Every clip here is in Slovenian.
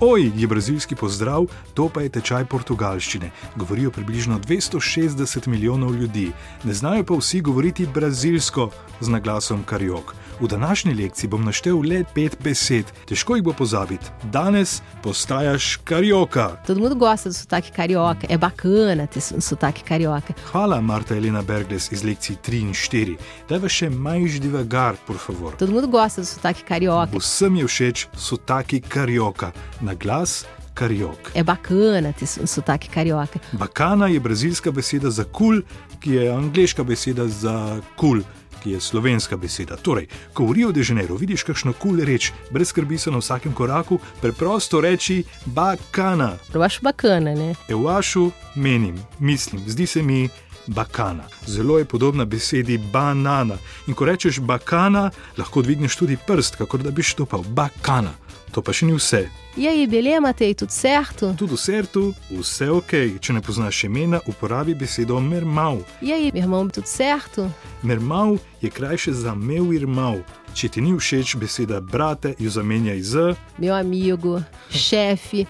Oj, je brazilski pozdrav, to pa je tečaj portugalščine. Govorijo približno 260 milijonov ljudi, ne znajo pa vsi govoriti brazilsko z naglasom kariok. V današnji lekciji bom naštel le pet besed, težko jih bo pozabiti. Danes postajaš karioka. Todo mundo gosta do sotaque carioca, é bacana ter so- sotaque carioca. Hvala, Marta Elena Bergles iz lekcij 3 in 4. Daj va še mais devagar, por favor. Todo mundo gosta do sotaque carioca. Vsem je všeč sotaки karioka, na glas kariok. É bacana ter so- sotaque carioca. Bakana je brazilska beseda za kul, ki je angliška beseda za kul. Ki je slovenska beseda. Torej, ko v Rio de Janeiro vidiš kakšno kul reč, brez skrbi so na vsakem koraku, preprosto reči bakana. Eu acho bacana, né? Evašu menim, mislim, zdi se mi bakana. Zelo je podobna besedi banana. In ko rečeš bakana, lahko dvigneš tudi prst, kakor da bi štopal bakana. To pa še ni vse. E aí, beleza, Matei? Tudo certo? Tudi v sertu, vse ok. Če ne poznaš imena, uporabi besedo mermal. E aí, meu irmão, tudo certo? Mermal je krajše za meu irmão. Če ti ni všeč beseda brate, jo zamenjaj z Meu amigo, chefe,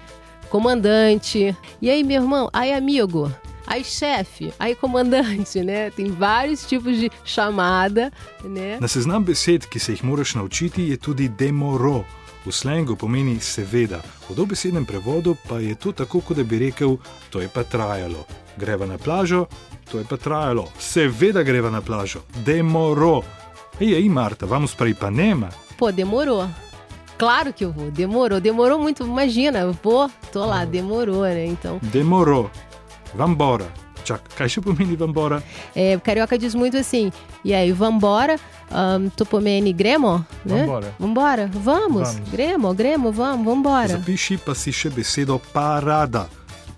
comandante. E aí, meu irmão? Aí, amigo? Aí, chefe? Aí, comandante, né? Tem vários tipos de chamada, né? Na seznam besed, ki se jih moraš naučiti, je tudi demoro. V slengu pomeni seveda, v dobesednem prevodu pa je to tako, kot da bi rekel: To je pa trajalo. Greva na plažo, to je pa trajalo. Seveda greva na plažo, demoro. Ej, ej, Marta, vamos para Ipanema. Pô, demorou. Claro que eu vou, demorou, demorou muito. Imagina, eu vou, tô lá, demorou, né? Então, Demoro, vambora. Čak, kaj še pomeni vambora? é, carioca diz muito assim, e aí, vambora, um, topomene gremo, né? Vambora. Vambora, vamos, Vamos. gremo, gremo, vamos, vambora. Zapiši pa si še besedo parada.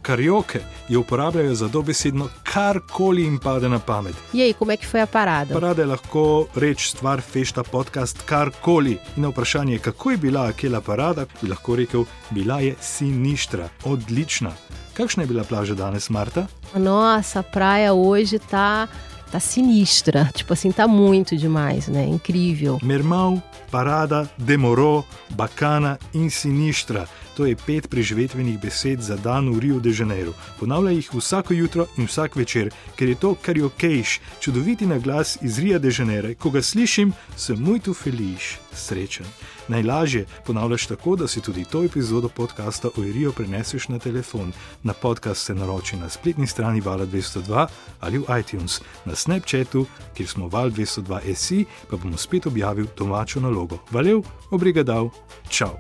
Karioke jo uporabljajo za dobesedno karkoli jim pade na pamet. E aí, como é que foi a parada? Parada je lahko reč, stvar, fešta, podcast, karkoli. In na vprašanje, kako je bila akela parada, bi lahko rekel, bila je siništra, odlična. Kakšna je bila plaža danes, Marta? Nossa, a praia hoje tá, tá sinistra. Tipo assim, tá muito demais, né? Incrível. Mermal, parada, demoro, bakana in siništra. To je pet preživetvenih besed za dan v Rio de Janeiro. Ponavlja jih vsako jutro in vsak večer, ker je to karaokejš, čudoviti naglas iz Rio de Janeiro. Ko ga slišim, sem muito feliz, srečen. Najlažje ponavljaš tako, da si tudi to epizodo podcasta o Rio preneseš na telefon. Na podcast se naroči na spletni strani Vala 202 ali v iTunes, na Snapchatu, kjer smo Val 202 SI, pa bomo spet objavil domačo nalogo. Valjev, obrigadal, čau!